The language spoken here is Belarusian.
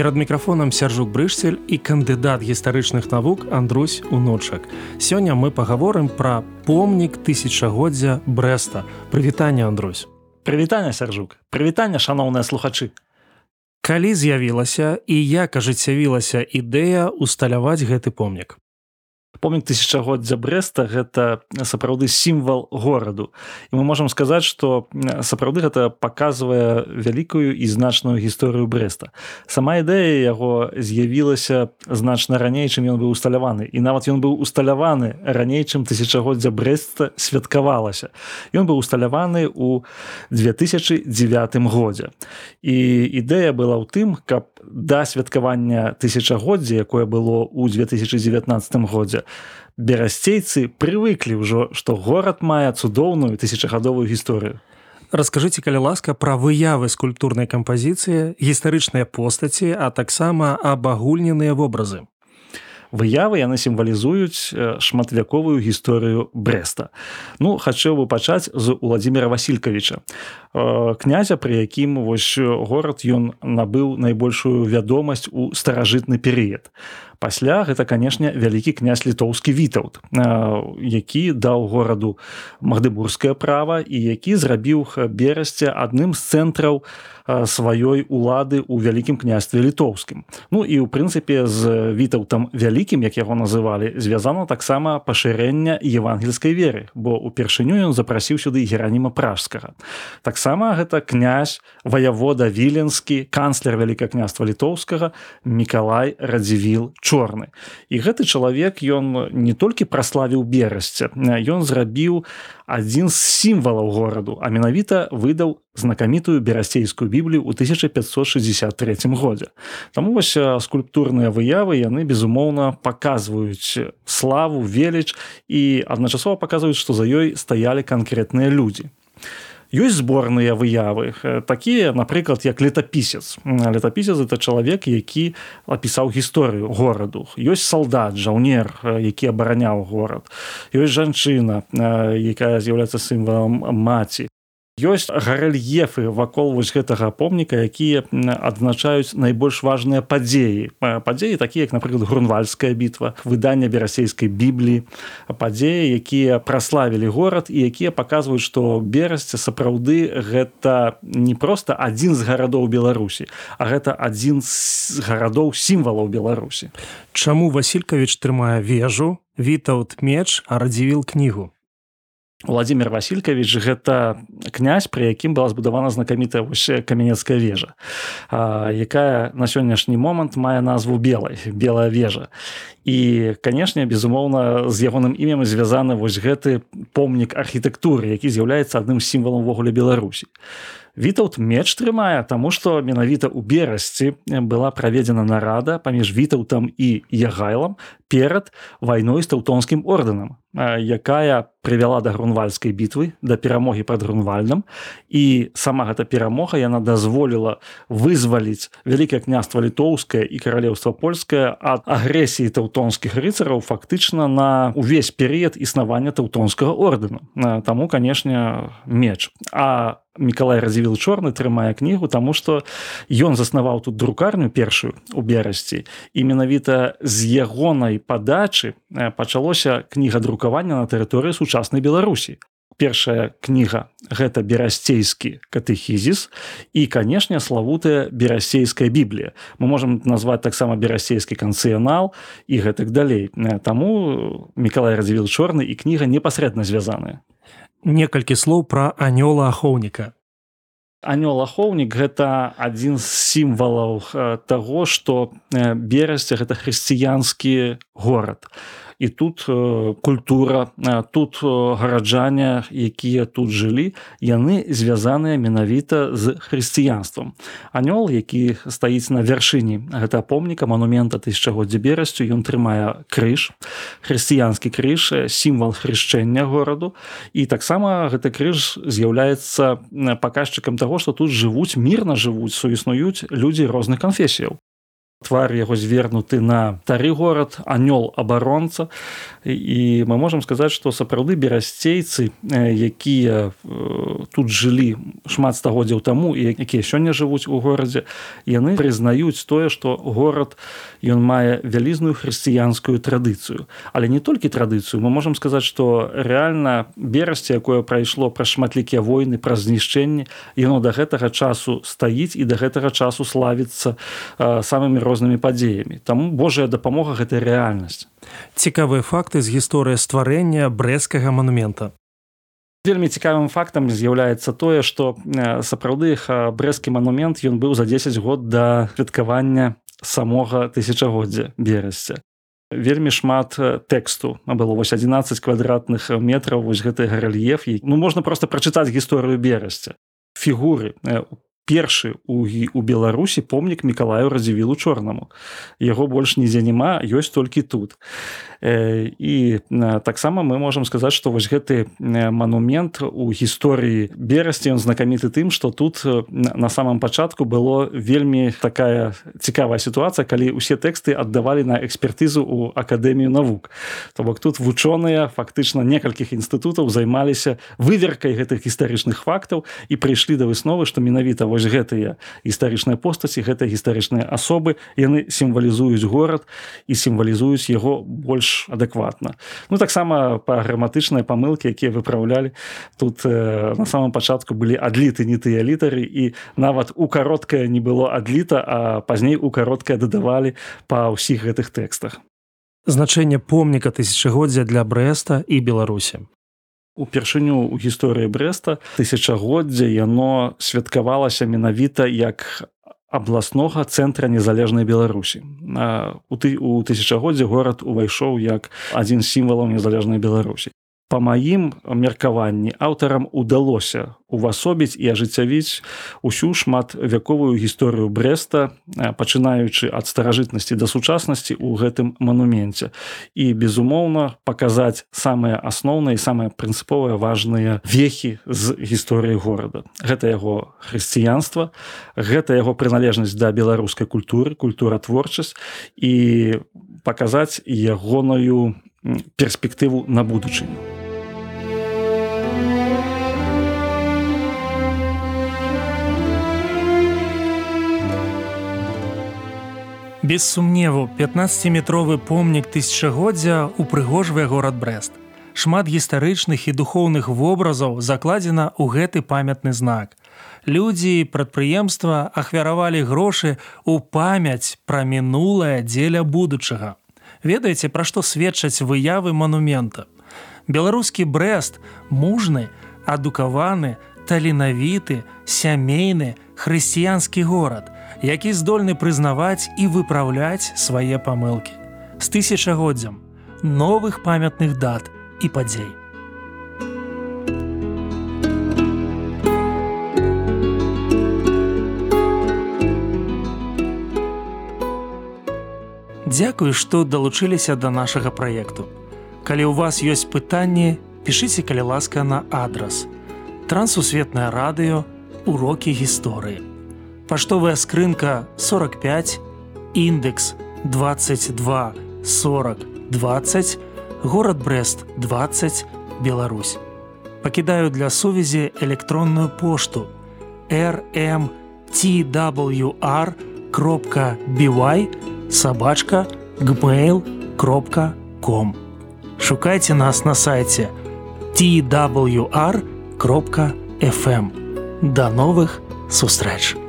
Перад мікрафонам сяржук брышцель і кандыдат гістарычных навук Андрусь уночак. Сёння мы пагаворым пра помнік тысячагоддзя брэста. Прывітанне Андрусь. Прывітанне сяржук, прывітанне шаноўныя слухачы. Калі з'явілася і як ажыццявілася ідэя усталяваць гэты помнік помнік тысячагоддзя брэста гэта сапраўды сімвал гораду і мы можемм сказаць што сапраўды гэта паказвае вялікую і значную гісторыю брэста сама ідэя яго з'явілася значна раней чым ён быў усталяваны. І нават ён быў усталяваны раней чым тысячагоддзя брэста святкавалася. Ён быў усталяваны у 2009 годзе. І ідэя была ў тым каб да святкавання тысячагоддзя якое было ў 2019 годзе берасцейцы прывыклі ўжо што горад мае цудоўную тысячагадовую гісторыю. Раскажыце калі ласка пра выявы скульптурнай кампазіцыі гістарычныя постаці а таксама абагульненыя вобразы. Выявы яны сімвалізуюць шматвяковую гісторыю брэста. Ну хачэў бы пачаць з владимира васильковича князя пры якім вось горад ён набыў найбольшую вядомасць у старажытны перыяд пасля гэта канешне вялікі князь літоўскі вітаўт які даў гораду магдыбургскае права і які зрабіў берасце адным з цэнтраў сваёй улады ў вялікім княстве літоўскім. Ну і ў прынцыпе з вітаўтам вялікім як яго называлі звязана таксама пашырэння евангельскай веры бо упершыню ён запрасіў сюды гераніма пражскага. Таксама гэта князь ваявода віленскі канцлер вялікае княства літоўскага мікалай радзівіл чу чорны. І гэты чалавек ён не толькі праславіў берасця ён зрабіў адзін з сімвалаў гораду а менавіта выдаў знакамітую берасцейскую біблію ў 1563 годзе. Таму вось скульптурныя выявы яны безумоўна паказваюць славу веліч і адначасова паказваюць што за ёй стаялі канкрэтныя людзі ёсць зборныя выявы такія напрыклад як летапісец. Летапісец это чалавек які апісаў гісторыю гораду. Ёсць салдат жаўнер які абараняў горад. Ёсць жанчына якая з'яўляецца сімвалам маці ёсць гарэльефы вакол вось гэтага помніка якія адзначаюць найбольш важныя падзеі. Падзеі такія як напрыклад грунвальская бітва выдання берасейскай бібліі падзеі якія праславілі горад і якія паказваюць што берасці сапраўды гэта не проста адзін з гарадоў беларусі а гэта адзін з гарадоў сімвалаў беларусі. Чаму василькавіч трымае вежу вітаут меч а радзівіл кнігу владимир василькович гэта князь при якім была збудавана знакамітая каменецкая вежа якая на сённяшні момант мае назву белой белая вежа і канешне безумоўна з ягоным імем звязаны вось гэты помнік архітэктуры які з'яўляецца адным сімвалам увогуле беларусі вітаут меч трымае таму што менавіта ў берасці была праведзена нарада паміж вітаўтам і ягайлам перад вайной з таўтонскім ордэнам якая прывяла да грунвальскай бітвы да перамогі пад грунвальным і сама гэта перамога яна дазволіла вызваліць вялікае княства літоўскае і каралеўства польскае ад агрэсіі таўтонскіх рыцараў фактычна на увесь перыяд існавання таўтонскага ордэну. Таму канешне меч. А мікалай разявіл чорны трымае кнігу таму што ён заснаваў тут друкарню першую у берасці і менавіта з ягонай падачы пачалося кніга друк друкавання на тэрыторыі сучаснай беларусі. Першая кніга гэта берасцейскі катэхізіс і канешне славутая берасцейская біблія мы можемм назваць таксама берасцейскі канцыянал і гэтак далей. Таму мікалай радзівіл чорны і кніга непасрэдна звязаная некалькі слоў пра анёла ахоўніка. Анёл ахоўнік гэта адзін з сімвалаў таго што берасця гэта хрысціянскі горад і тут культура тут гараджане якія тут жылі яны звязаныя менавіта з хрысціянствам. Анёл які стаіць на вяршыні гэта помніка манумента тысячагоддзя берасцю ён трымае крыж хрысціянскі крыж сімвал хрышчэння гораду. І таксама гэты крыж з'яўляецца паказчыкам таго што тут жывуць мірна жывуць суіснуюць людзі розных канфесіяў твар яго звернуты на тары горад анёл абаронца. І мы можемм сказаць што сапраўды берасцейцы якія тут жылі шмат стагоддзяў таму і якія сёння жывуць у горадзе яны прызнаюць тое што горад ён мае вялізную хрысціянскую традыцыю. Але не толькі традыцыю. Мы можемм сказаць што рэальна берасці якое прайшло праз шматлікія войны праз знішчэнне яно да гэтага часу стаіць і да гэтага часу славіцца самымі рознымі падзеямі. Таму Божая дапамога гэта рэальнасць. Цікавыя факты з гісторыі стварэння брэскага манумента. Вельмі цікавым фактам з'яўляецца тое што сапраўды брэскі манумент ён быў за 10 год да святкавання самога тысячагоддзя берасця вельмі шмат тэксту. Было вось 11 квадратных метраў вось гэты гаральеф ну можна просто прачытаць гісторыю берасця фігуры першы у, у беларусі помнік мікалаю радзівілу чорнаму. Яго больш нідзе няма ёсць толькі тут. І таксама мы можемм сказаць што вось гэты манумент у гісторыі берасці ён знакаміты тым што тут на самом пачатку было вельмі такая цікавая сітуацыя калі ўсе тэксты аддавалі на экспертызу у акадэмію навук. То бок тут вучоныя фактычна некалькіх інстытутаў займаліся выверкай гэтых гістарычных фактаў і прыйшлі да высновы што менавіта вось гэтыя гістарычныя постаці гэта гістарычныя асобы яны сімвалізуюць горад і сімвалізуюць яго больш адэкватна. Ну таксама па граматычныя памылкі якія выпраўлялі тут э, на самом пачатку былі адліты не тыя літары і нават у кароткае не было адліта а пазней у кароткае дадавалі па ўсіх гэтых тэкстах. Значэнне помніка тысячагоддзя для брэста і беларусі упершыню ў гісторыі брэста тысячагоддзя яно святкавалася менавіта як абласнога цэнтра незалежнай беларусі. У ты у тысячагоддзе горад увайшоў як адзін з сімвалаў незалежнай беларусі по маім меркаванні аўтарам удалося увасобіць і ажыццявіць усю шматвяковую гісторыю брэста пачынаючы ад старажытнасці да сучаснасці ў гэтым мануменце. І безумоўна паказаць самыя асноўныя самыя прынцыповыя важныя вехі з гісторыі горада. Гэта яго хрысціянства гэта яго прыналежнасць да беларускай культуры культура творчасць і паказаць ягоную перспектыву на будучыню Без сумневу 15метровы помнік тысячагоддзя упрыгожвае горад брест шмат гістарычных і духоўных вобразаў закладзена ў гэты памятны знак. Людзі прадпрыемства ахвяравалі грошы ў памяць пра мінулае дзеля будучага. Ведаеце пра што сведчаць выявы манумента? Беларускі брест мужны адукаваны таленавіты сямейны хрысціянскі горад які здольны прызнаваць і выпраўляць свае памылкі з тысячагоддзям новых памятных дат і падзей. Дзякую, што далучыліся да нашага праекту. Калі ў вас ёсць пытанні, пішыце калі ласка на адрас. Трансусветнае радыё, урокі гісторыі паштовая скрынка 45 індекс 22 40 20 город брест 20 Беларусь. Пакідаю для сувязі электронную пошту rmtwr кропка бівай сабачка gmail кропка com. Шукайце нас на сайте twr кропка fm до новых сустрэч